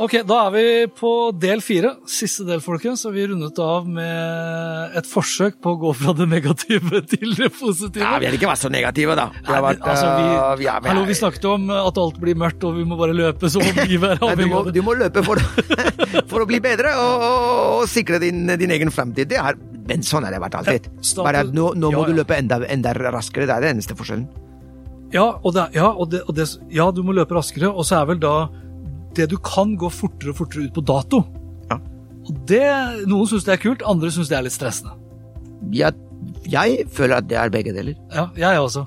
Ok, da er vi på del fire, siste del, folkens. Og vi rundet av med et forsøk på å gå fra det negative til det positive. Ja, vi har ikke vært så negative, da. Vi Nei, vært, altså, vi, uh, vi er- hallo, vi snakket om at alt blir mørkt, og vi må bare løpe som om livet er avhengig av det. du må løpe for, for å bli bedre og, og, og sikre din, din egen fremtid. Det er, men sånn har det vært alltid. Ja, Bare at nå, nå må Ja, du løpe enda, enda raskere. Det er den eneste forskjellen. Ja, og det, ja, og det, og det, ja, du må løpe raskere, og så er vel da det du kan gå fortere og fortere ut på dato. Ja. Og det, Noen syns det er kult, andre syns det er litt stressende. Jeg, jeg føler at det er begge deler. Ja, jeg også.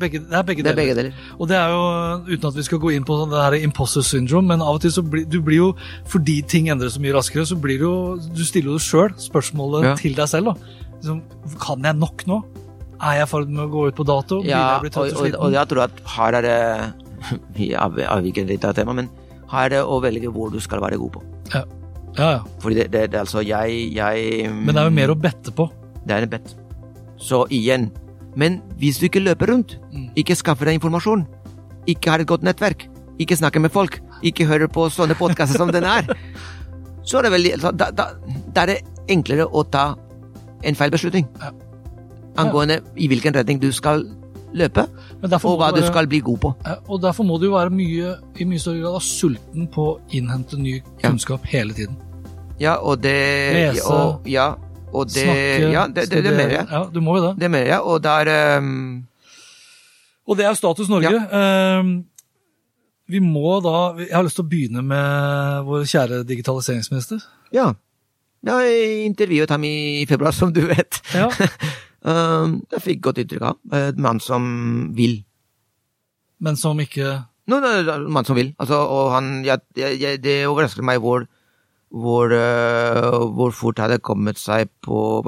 Begge, det er begge Det er deler. begge deler. Og det er jo, uten at vi skal gå inn på sånn det her imposter syndrome, men av og til så blir du blir jo, fordi ting endres så mye raskere, så blir du jo Du stiller jo sjøl spørsmålet Ja. til deg selv, da. Liksom, kan jeg nok nå? Er jeg i ferd med å gå ut på dato? Ja, og, og og, jeg tror at her er det Vi av- avviker litt av temaet, men her er å velge hvor du skal være god på. Ja, ja. ja. Fordi det, det, det altså jeg, jeg Men det er jo mer å bette på. Det er en bet. Så igjen Men hvis du ikke løper rundt, Mm. ikke skaffer deg informasjon, ikke har et godt nettverk, ikke snakker med folk, ikke hører på sånne podkaster som den er, så er det veldig altså, da, da, da er det enklere å ta en feil beslutning. Ja. Angående i hvilken retning du skal løpe, og hva du være- skal bli god på. Og derfor må du jo være mye, i mye større grad sulten på å innhente ny Ja. kunnskap hele tiden. Ja, og det Lese, og, Ja, og det Snakke, Ja, det, det, det mener jeg. Ja, du må jo det. Det mener jeg, og der um, Og det er jo status Norge. Ehm, vi må da Jeg har lyst til å begynne med vår kjære digitaliseringsminister. Ja. Jeg intervjuet ham i februar, som du vet. Ja. Um, jeg fikk godt inntrykk av en mann som vil. Men som ikke No, no, en mann som vil. Altså, og han ja, jeg, Det overrasker meg hvor hvor, øh, hvor fort hadde kommet seg på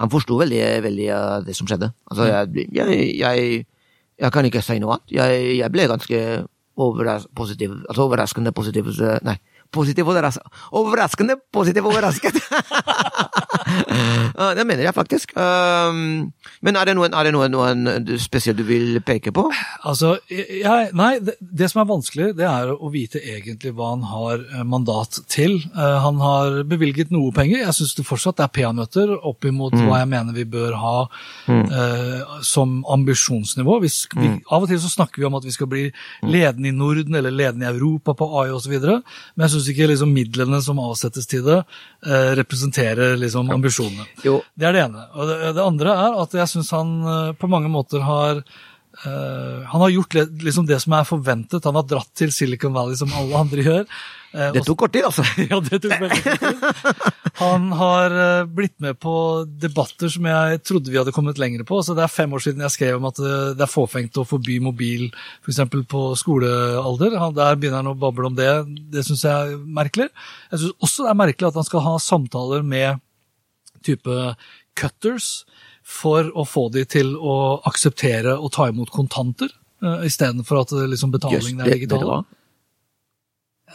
Han forsto veldig, veldig av det som skjedde. Altså, jeg, jeg, jeg, jeg kan ikke si noe annet. Jeg, ble ganske overras positiv, altså overraskende positiv Nei, positiv overras overraskende positiv overrasket! Det mener jeg faktisk. Um, men er det noen, er det noen, noen spesielt du vil peke på? Altså, jeg, nei, det, det som er vanskelig, det er å vite egentlig hva han har eh, mandat til. Eh, Han har bevilget noe penger. Jeg syns det fortsatt er peanøtter opp imot Mm. hva jeg mener vi bør ha eh, som ambisjonsnivå. Vi, vi, Mm. av og til så snakker vi om at vi skal bli ledende i Norden eller ledende i Europa på AI osv., men jeg syns ikke liksom, midlene som avsettes til det, eh, representerer liksom, ambisjonene. Jo, Det er det ene. Og det, det andre er at jeg syns han eh, på mange måter har Uh, Han har gjort liksom det som er forventet. Han har dratt til Silicon Valley som alle andre gjør. Uh, det tok kort tid, altså. ja, det tok veldig kort tid. Han har eh, blitt med på debatter som jeg trodde vi hadde kommet lenger på. Så Det er fem år siden jeg skrev om at eh, det er fåfengt å forby mobil f.eks. på skolealder. Der begynner han å bable om det. Det syns jeg er merkelig. Jeg syns også det er merkelig at han skal ha samtaler med type cutters for å få de til å akseptere og ta imot kontanter. Uh, Istedenfor at liksom betalingen er digital.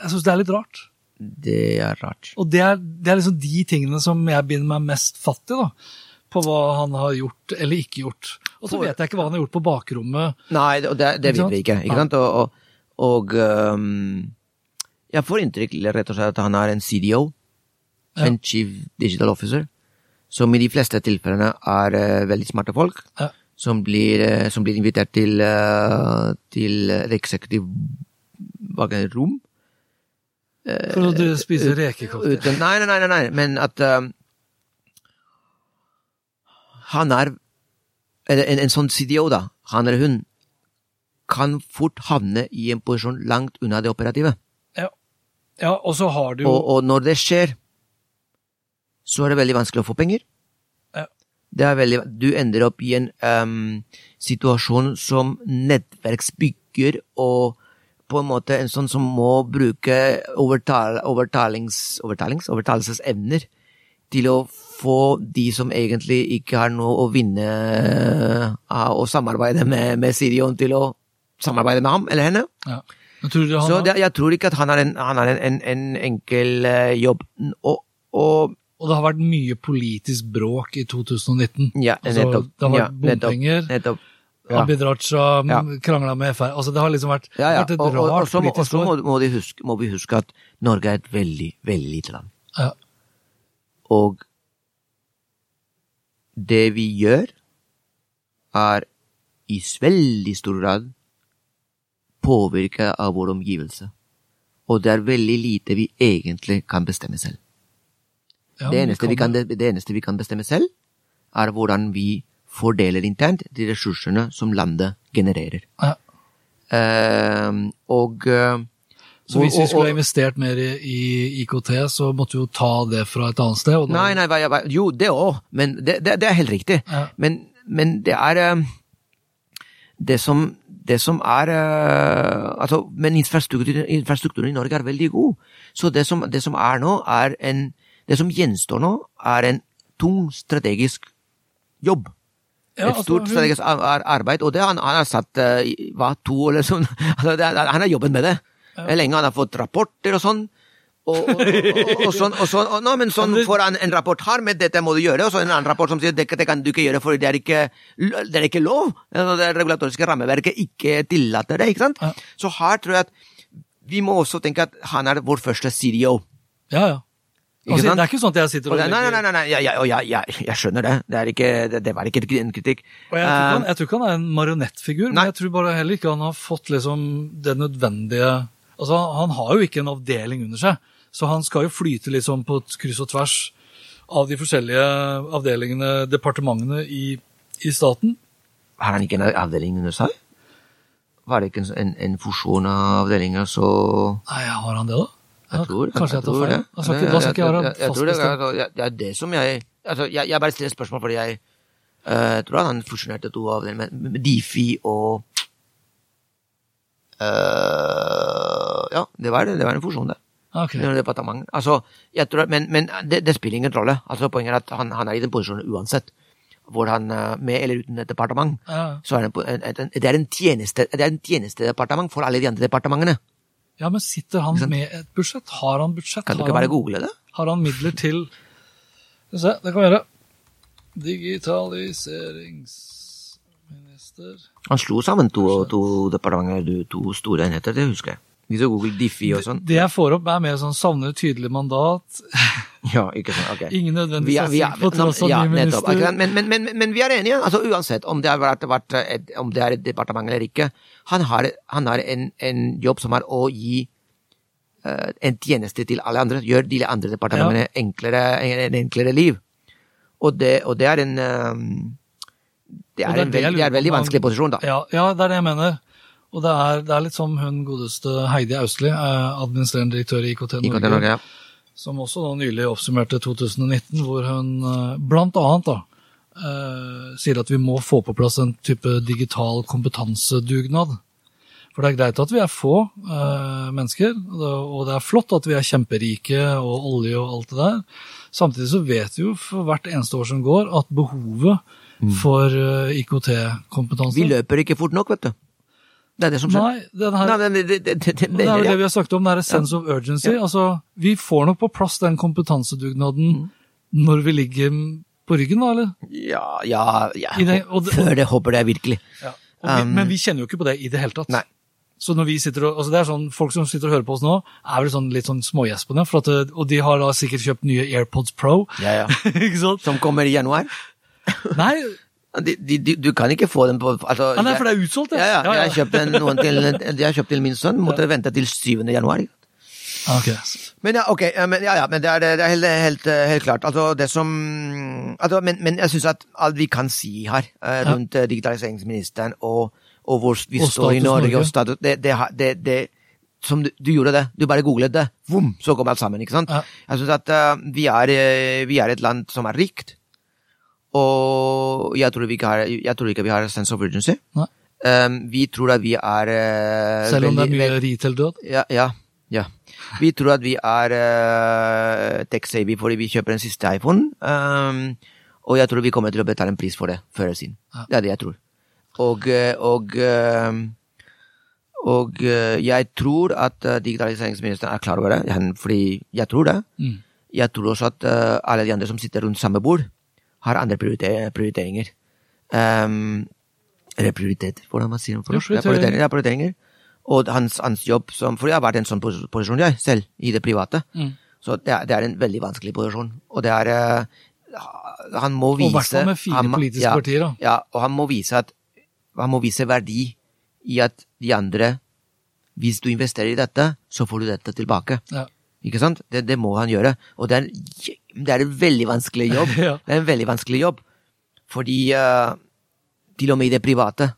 Jeg syns det er litt rart. Det er rart. Og det er, det er liksom de tingene som jeg binder meg mest fatt i, da. På hva han har gjort eller ikke gjort. Og så vet jeg ikke hva han har gjort på bakrommet. Nei, det, det, det vet vi ikke. ikke sant? Og, og, og um, jeg får inntrykk rett og slett at han er en CDO, Ja. en Chief Digital Officer, som i de fleste tilfellene er uh, veldig smarte folk, Ja. som, blir, uh, som blir invitert til, uh, til et kan rom, For at du spiser rekecocktail. Nei, nei, nei, nei, men at um, han er Eller en, en sånn CDO, da, han eller hun, kan fort havne i en posisjon langt unna det operative. Ja. ja, og så har du jo Og, og når det skjer, så er det veldig vanskelig å få penger. Ja. Det er veldig, du ender opp i en um, situasjon som nettverksbygger og på en måte en sånn som må bruke overtal, overtalings, overtalings, overtalelsesevner til å få de som egentlig ikke har noe å vinne av å samarbeide med, med Sirion, til å samarbeide med ham eller henne. ja. Tror han Så det, jeg tror ikke at han har en, han har en, en, en enkel eh, jobb. Og, og Og det har vært mye politisk bråk i 2019. ja, Altså, nettopp. det har vært ja, nettopp, bompenger. Nettopp. Ja. Abid Raja Ja. krangla med Frp Altså, det har liksom vært, Ja, ja. vært et Og, og, og rart så, må, og politisk så år. de huske, må vi huske at Norge er et veldig, veldig lite land. Ja. Og det vi gjør, er i veldig stor grad påvirka av vår omgivelse. Og det er veldig lite vi egentlig kan bestemme selv. Ja, det, eneste vi kan, det, det eneste vi kan bestemme selv, er hvordan vi fordeler internt de ressursene som landet genererer. Ja. Ehm, og eh, Så hvis vi skulle ha investert mer i, i IKT, så måtte vi jo ta det fra et annet sted. Nei, nei, hva- hva- jo, det òg, men det, det, det er helt riktig. Ja. Men, men det er eh, Det som, det som er eh, Altså, men infrastrukturen, infrastrukturen i Norge er veldig god. Så det som, det som er nå, er en Det som gjenstår nå, er en tung strategisk jobb. Ja, et altså, stort strategisk ar- ar- arbeid, og det han, han har satt eh, hva, to eller sånn altså, det, Han har jobbet med det lenge, han har fått rapporter og sånn. Og, og, og, og sånn, og sånn nå, men sånn får han en rapport her med 'dette må du gjøre', og så en annen rapport som sier det, 'det kan du ikke gjøre, for det er ikke, det er ikke lov'. Altså, Det regulatoriske rammeverket ikke tillater det. ikke sant? Ja. Så her tror jeg at vi må også tenke at han er vår første CDO. Ja, ja. Altså, det er ikke sånn at jeg sitter Og og det, nei, nei, nei, nei, jeg, jeg, jeg, jeg, skjønner det. Det, ikke, det, det var ikke en kritikk. Og jeg, tror ikke han, Eh, jeg tror ikke han er en marionettfigur, Nei. men jeg tror bare heller ikke han har fått liksom det nødvendige Altså, Han har jo ikke en avdeling under seg, så han skal jo flyte liksom på et kryss og tvers av de forskjellige avdelingene, departementene i, i staten. Har han ikke en avdeling under seg? Var det ikke en, en, en fusjon av avdelinger, så Nei, har han det, da? Jeg tror, Kanskje jeg tar feil? det. Da skal ikke, jeg være jeg, jeg, fast tror det, det er det som jeg altså, jeg, jeg bare stiller spørsmål fordi jeg eh, tror han fusjonerte to av dem, med Difi og uh, Ja, det var, det var en fusjon, det. Okay. Det var departement. Altså, tror, men men det, det spiller ingen rolle. Altså, Poenget er at han, han er i den posisjonen uansett. Hvor han, eh, med eller uten et departement, Ja. så er det, en- en- det er en tjeneste, det er en tjenestedepartement for alle de andre departementene. Ja, men sitter han med et budsjett? Har han budsjett? Kan du ikke bare google det? Har han midler til Skal vi se, det kan vi gjøre. Digitaliseringsminister Han slo sammen to, to departementer, to store enheter, det husker jeg. Hvis du googler Diffi og sånn. Det jeg får opp, er mer sånn savner tydelig mandat. Ja, ikke sant, ok. Ingen nødvendig har er- vi er- satsing på tross av ja, ny nettopp, minister. Men, men, men, men vi er enige, altså uansett om det, har vært, vært et, om det er et departement eller ikke. Han har, han har en, en jobb som er å gi uh, en tjeneste til alle andre, gjør de andre departementene enklere, en enklere liv. Og det, og det er en um, det Og er, en det veld, det er en veldig vanskelig posisjon, da. Ja, ja, det er det jeg mener. Og det er, det er litt som hun godeste Heidi Austli, eh, administrerende direktør i IKT Norge, IKT Norge, ja. Som også da nylig oppsummerte 2019, hvor hun eh, blant annet da, eh, sier at vi må få på plass en type digital kompetansedugnad. For det er greit at vi er få eh, mennesker, og det, er flott at vi er kjemperike og olje og alt det der. Samtidig så vet vi jo for hvert eneste år som går at behovet for eh, IKT-kompetanse Vi løper ikke fort nok, vet du. Det er det som skjer. Nei, den her, Nei, det, det, det, det, det, det er det vi har sagt om, det er a sense of urgency. Altså, vi får nok på plass den kompetansedugnaden Mm. når vi ligger på ryggen, da, eller? Ja, ja, ja. I det- og det- Før det håper jeg virkelig. Ja. vi, Um, men vi kjenner jo ikke på det i det hele tatt. Nei. Så når vi sitter og, altså det er sånn, Folk som sitter og hører på oss nå, er vel sånn, litt sånn smågjespende. Det- og de har da sikkert kjøpt nye AirPods Pro. Ja, ja. ikke sant? Som kommer i januar. Nei, De, de, de, du kan ikke få den på altså, ah, nei, for det er utsolgt, ja, ja, Jeg kjøpte noen til, jeg har kjøpt til min sønn, måtte vente til 7. januar. Okay. Men ja, ok, men, ja, ja, men det er, det er helt, helt, helt klart. Altså, det som altså, men, men jeg syns at alt vi kan si her uh, rundt eh, digitaliseringsministeren og, og hvor vi Og står i Norge, og status det, det, det, som du, du gjorde det. Du bare googlet det. Vom, så kom alt sammen. ikke sant? Ja. Jeg syns at uh, vi, er, vi er et land som er rikt. Og jeg tror, har, jeg tror ikke vi har sense of urgency. Um, vi tror at vi er uh, Selv om det er mye retail-død. ja, ja, ja. Vi tror at vi er uh, tech-savvy fordi vi kjøper den siste iPhone. Um, og jeg tror vi kommer til å betale en pris for det før eller siden. Ja. Det er det jeg tror. Og, eh, og, um, og eh, jeg tror at eh, digitaliseringsministeren er klar over det, fordi jeg tror det. Mm. Jeg tror også at eh, alle de andre som sitter rundt samme bord, har andre priorite- prioriteringer. Um, eller prioritet, hvordan man sier det på norsk? Ja, prioriteringer. prioriteringer. Ja, prioriteringer. Og hans, hans jobb som For jeg har vært i en sånn pos- posisjon, jeg, selv, i det private. Mm. Så det er, det er en veldig vanskelig posisjon. Og det er uh, Han må Og vise i hvert fall med fire han politiske ja, partier, da. Ja, og han må vise at Han må vise verdi i at de andre Hvis du investerer i dette, så får du dette tilbake. Ja. Ikke sant? Det, det må han gjøre. Og det er, en- det er en veldig vanskelig jobb. Ja. Det er en veldig vanskelig jobb. Fordi uh, til og med i det private,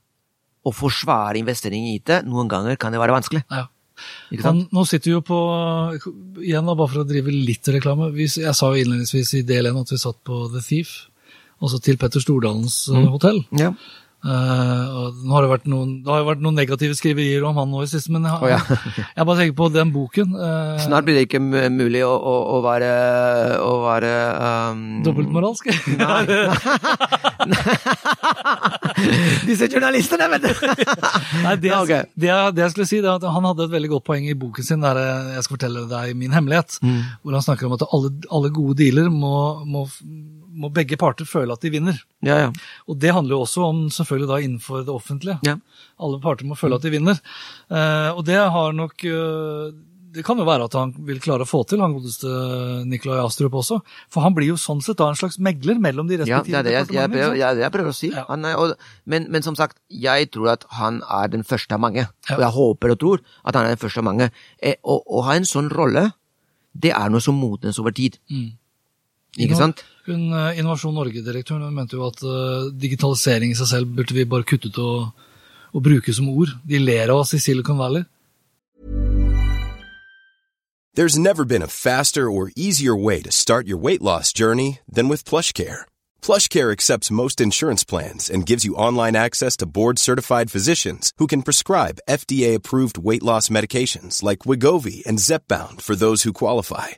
å forsvare investering i IT, noen ganger kan det være vanskelig. Ja. Sant? nå sitter vi jo på Igjen, da, bare for å drive litt reklame. Jeg sa jo innledningsvis i del én at vi satt på The Thief, altså til Petter Stordalens eh, Mm. hotell. Ja. Og nå har det, vært noen, det har vært noen negative skriverier om han nå i siste, men jeg, oh, ja. jeg bare tenker på den boken. Uh, Snart blir det ikke mulig å, å, å være, å være um, Dobbeltmoralsk. Disse journalistene, vet du! Nei, det, Ja, ok. det, jeg- det jeg skulle si, det er at han hadde et veldig godt poeng i boken sin, der jeg skal fortelle deg min hemmelighet, Mm. hvor han snakker om at alle, alle gode dealer må, må, må begge parter føle at de vinner. Ja, ja. Og det handler jo også om selvfølgelig da innenfor det offentlige. Ja. Alle parter må føle at de vinner. Eh, og det har nok eh, Det kan jo være at han vil klare å få til, han godeste Nikolai Astrup også. For han blir jo sånn sett da en slags megler mellom de respektive Ja, det er det jeg, jeg, prøver, jeg, jeg prøver å si. Ja. Er, og, men, men som sagt, jeg tror at han er den første av mange. Ja. Og jeg håper og tror at han er den første av mange. Eh, å, å ha en sånn rolle, det er noe som modnes over tid. Mm. Ikke sant? sant? Hun, eh, Innovasjon Norge-direktøren mente jo at eh, digitalisering i seg selv burde vi bare kutte ut og, og bruke som ord. De ler av oss i Silicon Valley. There's never been a faster or easier way to start your weight loss journey than with PlushCare. PlushCare accepts most insurance plans and gives you online access to board-certified physicians who can prescribe FDA-approved weight loss medications like Wigovi and Zepbound for those who qualify.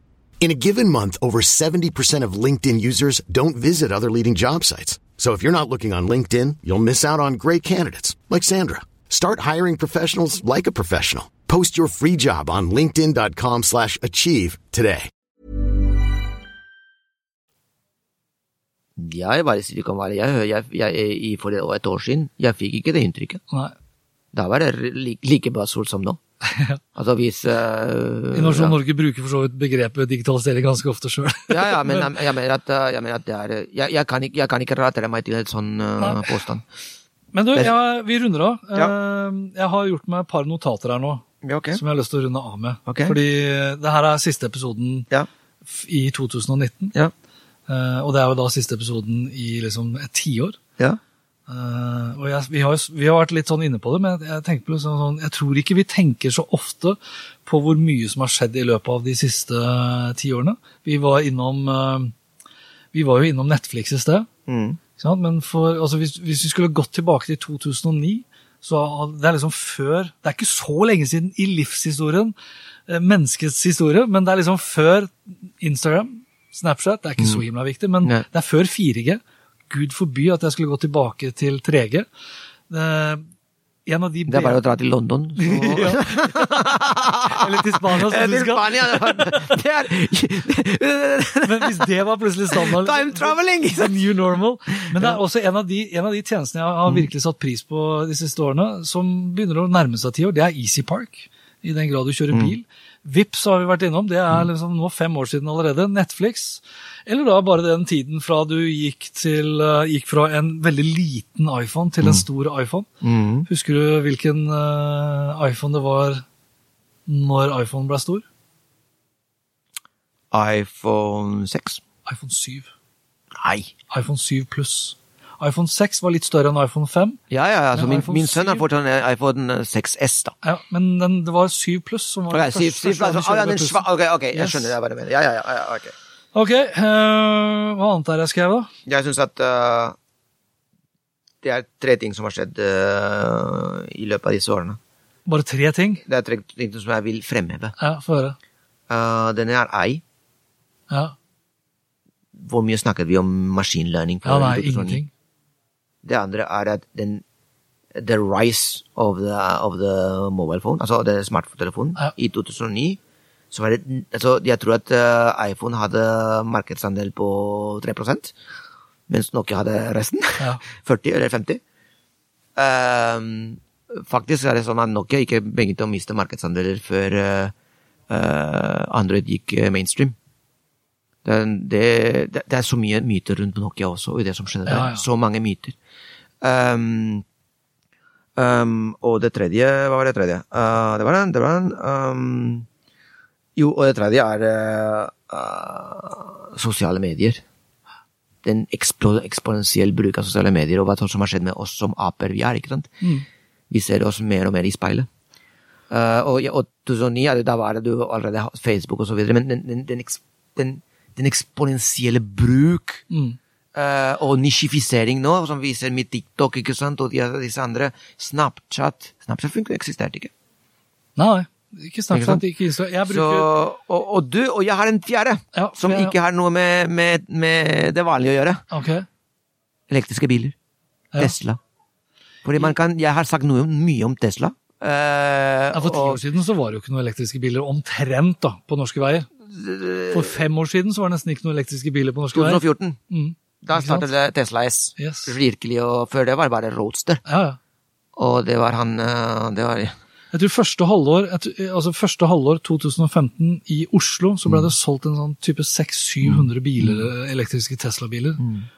In a given month, over 70% of LinkedIn users don't visit other leading job sites. So if you're not looking on LinkedIn, you'll miss out on great candidates like Sandra. Start hiring professionals like a professional. Post your free job on linkedin.com/achieve slash achieve today. Jeg er var i Silicon Valley jeg, jeg, jeg, er i for et år siden. Jeg fikk ikke det inntrykket. Nei. Da var det li, like basord som nå. Altså hvis uh, Innovasjon ja. Norge bruker for så vidt begrepet digitalisering ganske ofte sjøl. Ja, ja, men jeg, jeg, mener at, uh, jeg mener at det er Jeg, jeg, kan, ikke, jeg kan ikke relatere meg til en sånn uh, påstand. Men du, vi runder av. Ja. Eh, Jeg har gjort meg et par notater her nå Ja, ok. som jeg har lyst til å runde av med. Okay. Fordi det her er siste episoden Ja. i 2019. Ja. Eh, og det er jo da siste episoden i liksom et tiår. ja. Eh, og jeg, vi, har, vi har vært litt sånn inne på det, men jeg, på liksom sånn, jeg tror ikke vi tenker så ofte på hvor mye som har skjedd i løpet av de siste uh, ti årene. Vi var innom uh, vi var jo innom Netflix i sted. Mm. Men for, altså hvis, hvis vi skulle gått tilbake til 2009, så det er liksom før Det er ikke så lenge siden i livshistorien, menneskets historie, men det er liksom før Instagram, Snapchat, det er ikke så himla viktig, men Nei. det er før 4G. Gud forby at jeg skulle gå tilbake til 3G. Eh, de Det er bare å dra til London. Eller til Spania, som du skal. Det er Men hvis det var plutselig standard time traveling! New normal. Men det er også en av, de, en av de tjenestene jeg Mm. har virkelig satt pris på de siste årene, som begynner å nærme seg ti år, det er Easy Park. I den grad du kjører Mm. bil. Vips har vi vært innom, det er liksom nå fem år siden allerede. Netflix. Eller da bare den tiden fra du gikk, til, eh, gikk fra en veldig liten iPhone til en stor iPhone. Mm. Husker du hvilken eh, iPhone det var når iPhone ble stor? iPhone 6. iPhone 7. Nei. iPhone 7 pluss. iPhone 6 var litt større enn iPhone 5. Ja, ja, altså så min, min sønn har 7? fått en iPhone 6S, da. Ja, men den, det var 7 pluss som var Ok, første- syv, syv, første gang altså, vi ja, den sva, ok, ok, jeg Yes. skjønner hva du mener. Ja, ja, ja, ja, ok. Ok, uh, hva annet er det jeg skrev da? Jeg syns at uh, det er tre ting som har skjedd uh, i løpet av disse årene. Bare tre ting? Det er tre ting som jeg vil fremheve. Ja, få høre. Uh, denne er ei. Ja, Hvor mye snakket vi om machine learning? på ja nei, ingenting. Det andre er at den the rise of the, of the mobile phone, altså den smarttelefonen, Ja. i 2009 så var det, altså Jeg tror at uh, iPhone hadde markedsandel på 3% mens Nokia hadde resten. Ja. 40 eller 50. Um, faktisk er det sånn at Nokia ikke begynte å miste markedsandeler før uh, Android gikk mainstream. Det, er- det, det, er så mye myter rundt Nokia også, i det som skjedde der. Ja, ja. Så mange myter. Um, um, og det tredje Hva var det tredje? Uh, det var den, det var den. Um, jo, og det tredje er eh, sosiale medier. Den eksponentiell bruk av sosiale medier, og hva som har skjedd med oss som aper vi er. ikke sant? Vi ser oss mer og mer i speilet. Uh, og, ja, og 2009, da var det du allerede Facebook og så videre, men den, den, den, den, den eksponentielle bruk Mm. uh, og nisjifisering nå, som vi ser med TikTok ikke sant, og de, disse andre, Snapchat Snapchat funker, eksisterte ikke. Nei, ikke Ikke Snapchat, ikke Instagram. Jeg Så, og, og du, og jeg har en fjerde, Ja, som ja. ikke har noe med, med, med det vanlige å gjøre. Okay. Elektriske biler. Ja. Tesla. Fordi man kan, Jeg har sagt noe, mye om Tesla. Uh, Ja, for ti og- år siden så var det jo ikke noen elektriske biler omtrent da, på norske veier. For fem år siden så var det nesten ikke noen elektriske biler på norske veier. 2014. Mm. Da startet det Tesla S. Yes. Virkelig, og før det var det bare Roadster. Ja, ja. Og det var han eh, Det var Jeg tror første halvår, altså første halvår 2015 i Oslo så Mm. ble det solgt en sånn type 600-700 biler, elektriske Tesla-biler.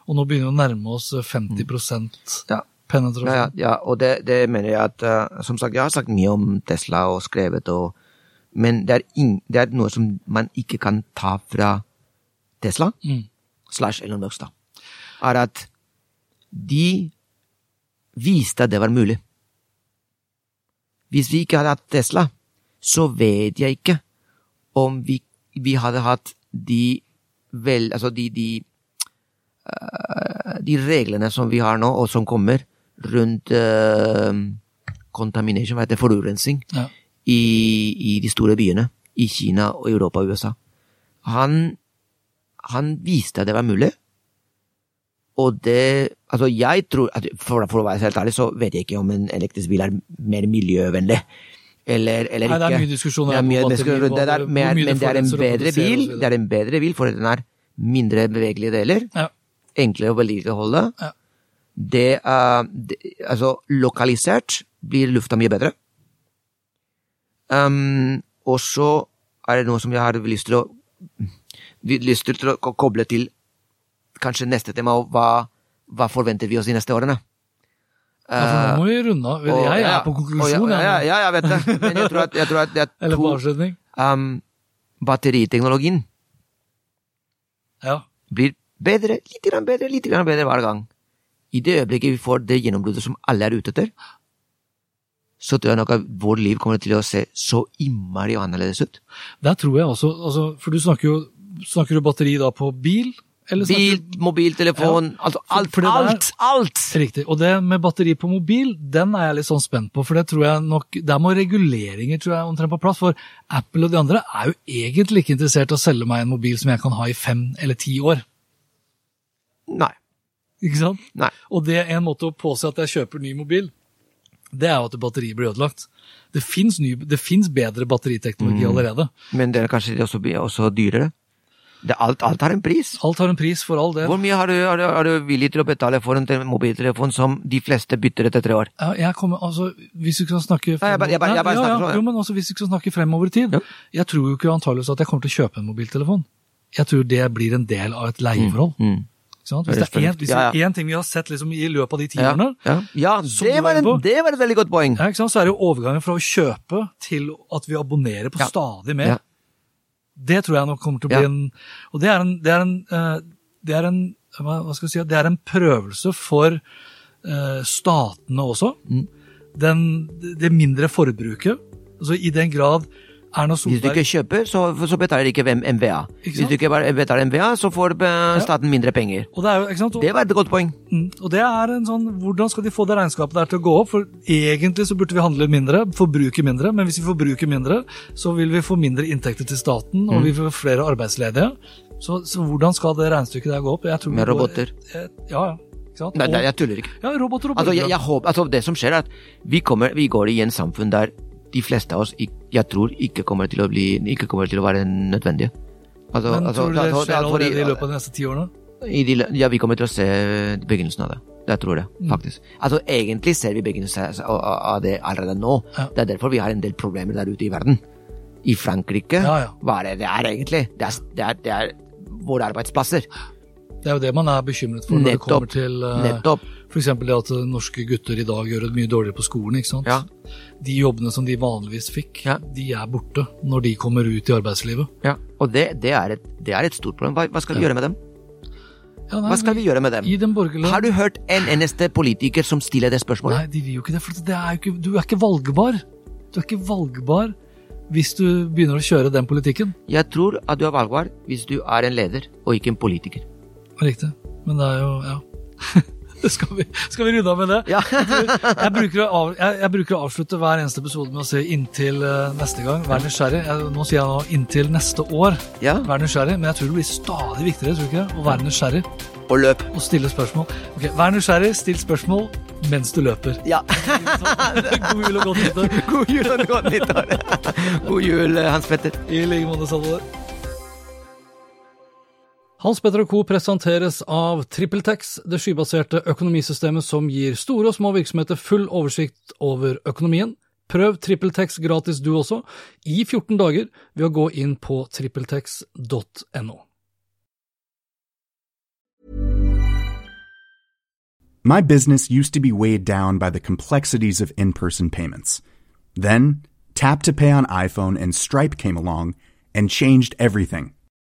Og nå begynner vi å nærme oss 50 Ja. penetrasjon. Ja, ja, ja og det, det mener jeg at eh, Som sagt, jeg har sagt mye om Tesla og skrevet, og, men det er, ing, det er noe som man ikke kan ta fra Tesla, Mm. slash Elon Musk, da, er at de viste at det var mulig. Hvis vi ikke hadde hatt Tesla, så vet jeg ikke om vi, vi hadde hatt de vel, altså de, de de reglene som vi har nå, og som kommer rundt uh, contamination, hva heter det, forurensning, Ja. I, i de store byene, i Kina, og Europa og USA. Han, han viste at det var mulig, og det Altså, jeg tror for, for å være helt ærlig, så vet jeg ikke om en elektrisk bil er mer miljøvennlig. Eller, eller Nei, ikke. det er mye diskusjoner Det er mye diskusjoner det der, batteri, men, det er en bedre bil, det er en bedre bil, for den er mindre bevegelige deler Ja. enklere å vedlikeholde. Ja. Det, er- det Altså, lokalisert blir lufta mye bedre. Um, og så er det noe som jeg har lyst til å lyst til å koble til kanskje neste tema, og hva, hva forventer vi oss de neste årene? Ja, for nå må vi runde av. Jeg, Jeg ja, er på konklusjon, Ja, ja, ja, jeg vet det. Men jeg tror at, jeg tror at det er Eller på avslutning. um, Batteriteknologien Ja. blir bedre, litt grann bedre, litt grann bedre hver gang. I det øyeblikket vi får det gjennombruddet som alle er ute etter, så tror jeg nok at vårt liv kommer til å se så innmari annerledes ut. Der tror jeg også, altså, for du snakker jo snakker du batteri da på bil? Eller bil, Bil, mobiltelefon, altså alt, der- alt, alt! Riktig. Og det med batteri på mobil, den er jeg litt sånn spent på. For det tror jeg nok, der må reguleringer tror jeg, omtrent på plass. For Apple og de andre er jo egentlig ikke interessert i å selge meg en mobil som jeg kan ha i fem eller ti år. Nei. Ikke sant? Nei. Og det er en måte å påse at jeg kjøper ny mobil. Det er jo at batteriet blir ødelagt. Det fins bedre batteriteknologi allerede. Men det er kanskje også, også dyrere? Det, alt, alt har en pris. Alt har en pris, for all del. Hvor mye har du, er du, er du villig til å betale for en mobiltelefon som de fleste bytter etter tre år? Ja, jeg kommer, altså, hvis du skal snakke skal snakke fremover i tid. Ja. Jeg tror jo ikke antageligvis at jeg kommer til å kjøpe en mobiltelefon. Jeg tror det blir en del av et leieforhold. Mm. Det Hvis det er én. Ja, ja. ting vi har sett liksom, i løpet av de ti Ja, årene, ja. ja det, var en, det var et veldig godt poeng. så er det jo overgangen fra å kjøpe til at vi abonnerer på stadig mer. Det tror jeg nok kommer til å bli en Og det er en, det er en, eh, det er en hva skal jeg si, det er en prøvelse for eh, statene også. Mm. Den, det mindre forbruket. Altså I den grad Hvis du ikke kjøper, så, så betaler ikke MVA. Ikke Hvis du ikke betaler MVA, så får eh, staten mindre penger. og det, er? Og, Det var et godt poeng. Mm, og det er en sånn, Hvordan skal de få det regnskapet der til å gå opp? For Egentlig så burde vi handle mindre, forbruke mindre. Men hvis vi forbruker mindre, så vil vi få mindre inntekter til staten, Mm. og vi får flere arbeidsledige. Så, så hvordan skal det regnestykket der gå opp? Med roboter. går- eh, Ja, ja. Nei, nei, jeg tuller ikke. ja, roboter og Altså, jeg, jeg håper, altså, det som skjer, er at vi, kommer, vi går i en samfunn der de fleste av oss jeg tror ikke kommer til å, bli, ikke kommer til å være nødvendige. Altså, Men altså, tror du det altså, skjer altså, allerede i løpet av de neste ti årene? de, ja, vi kommer til å se begynnelsen av det. Jeg tror det, Mm. faktisk. Altså, egentlig ser vi begynnelsen av- det allerede nå. Ja. Det er derfor vi har en del problemer der ute i verden. I Frankrike, Ja, ja. hva er det det er egentlig? Det er, det er, det er våre arbeidsplasser. Det er jo det man er bekymret for når det kommer til uh, Nettopp. Eksempel det at norske gutter i dag gjør det mye dårligere på skolen. ikke sant? Ja. De jobbene som de vanligvis fikk, Ja. de er borte når de kommer ut i arbeidslivet. Ja. Og det, det, er et, det er et stort problem. Hva, hva skal vi gjøre med dem? Ja, nei, Hva skal vi gjøre med dem? Borgerlige Har du hørt en eneste politiker som stiller det spørsmålet? Nei, de vil jo ikke det. For det er ikke, du er ikke valgbar. Du er ikke valgbar hvis du begynner å kjøre den politikken. Jeg tror at du er valgbar hvis du er en leder og ikke en politiker. Riktig. Men det er jo Ja. skal, vi, skal vi runde av med det? Ja. jeg, bruker av, jeg, jeg bruker å avslutte hver eneste episode med å si 'inntil eh, neste gang'. Vær nysgjerrig. Jeg, nå sier jeg nå 'inntil neste år'. Ja. Vær nysgjerrig. Men jeg tror det blir stadig viktigere tror ikke å være nysgjerrig Og løp. og stille spørsmål. Ok, Vær nysgjerrig, still spørsmål mens du løper. Ja. God jul og godt nyttår. God jul og godt nyttår. God jul, Hans Petter. I like måte, Salvador. Hans Petter Co. presenteres av TrippelTex, det skybaserte økonomisystemet som gir store og små virksomheter full oversikt over økonomien. Prøv TrippelTex gratis du også, i 14 dager, ved å gå inn på trippeltex.no. My business used to be weighed down by the complexities of in person payments. Then, Tap to Pay on iPhone and Stripe came along and changed everything.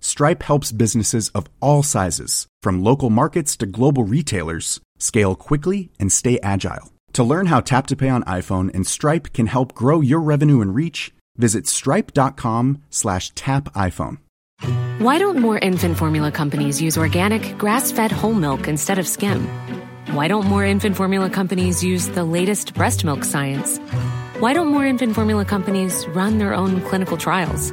Stripe helps businesses of all sizes, from local markets to global retailers, scale quickly and stay agile. To learn how Tap to Pay on iPhone and Stripe can help grow your revenue and reach, visit stripe.com slash tap iPhone. Why don't more infant formula companies use organic, grass fed whole milk instead of skim? Why don't more infant formula companies use the latest breast milk science? Why don't more infant formula companies run their own clinical trials?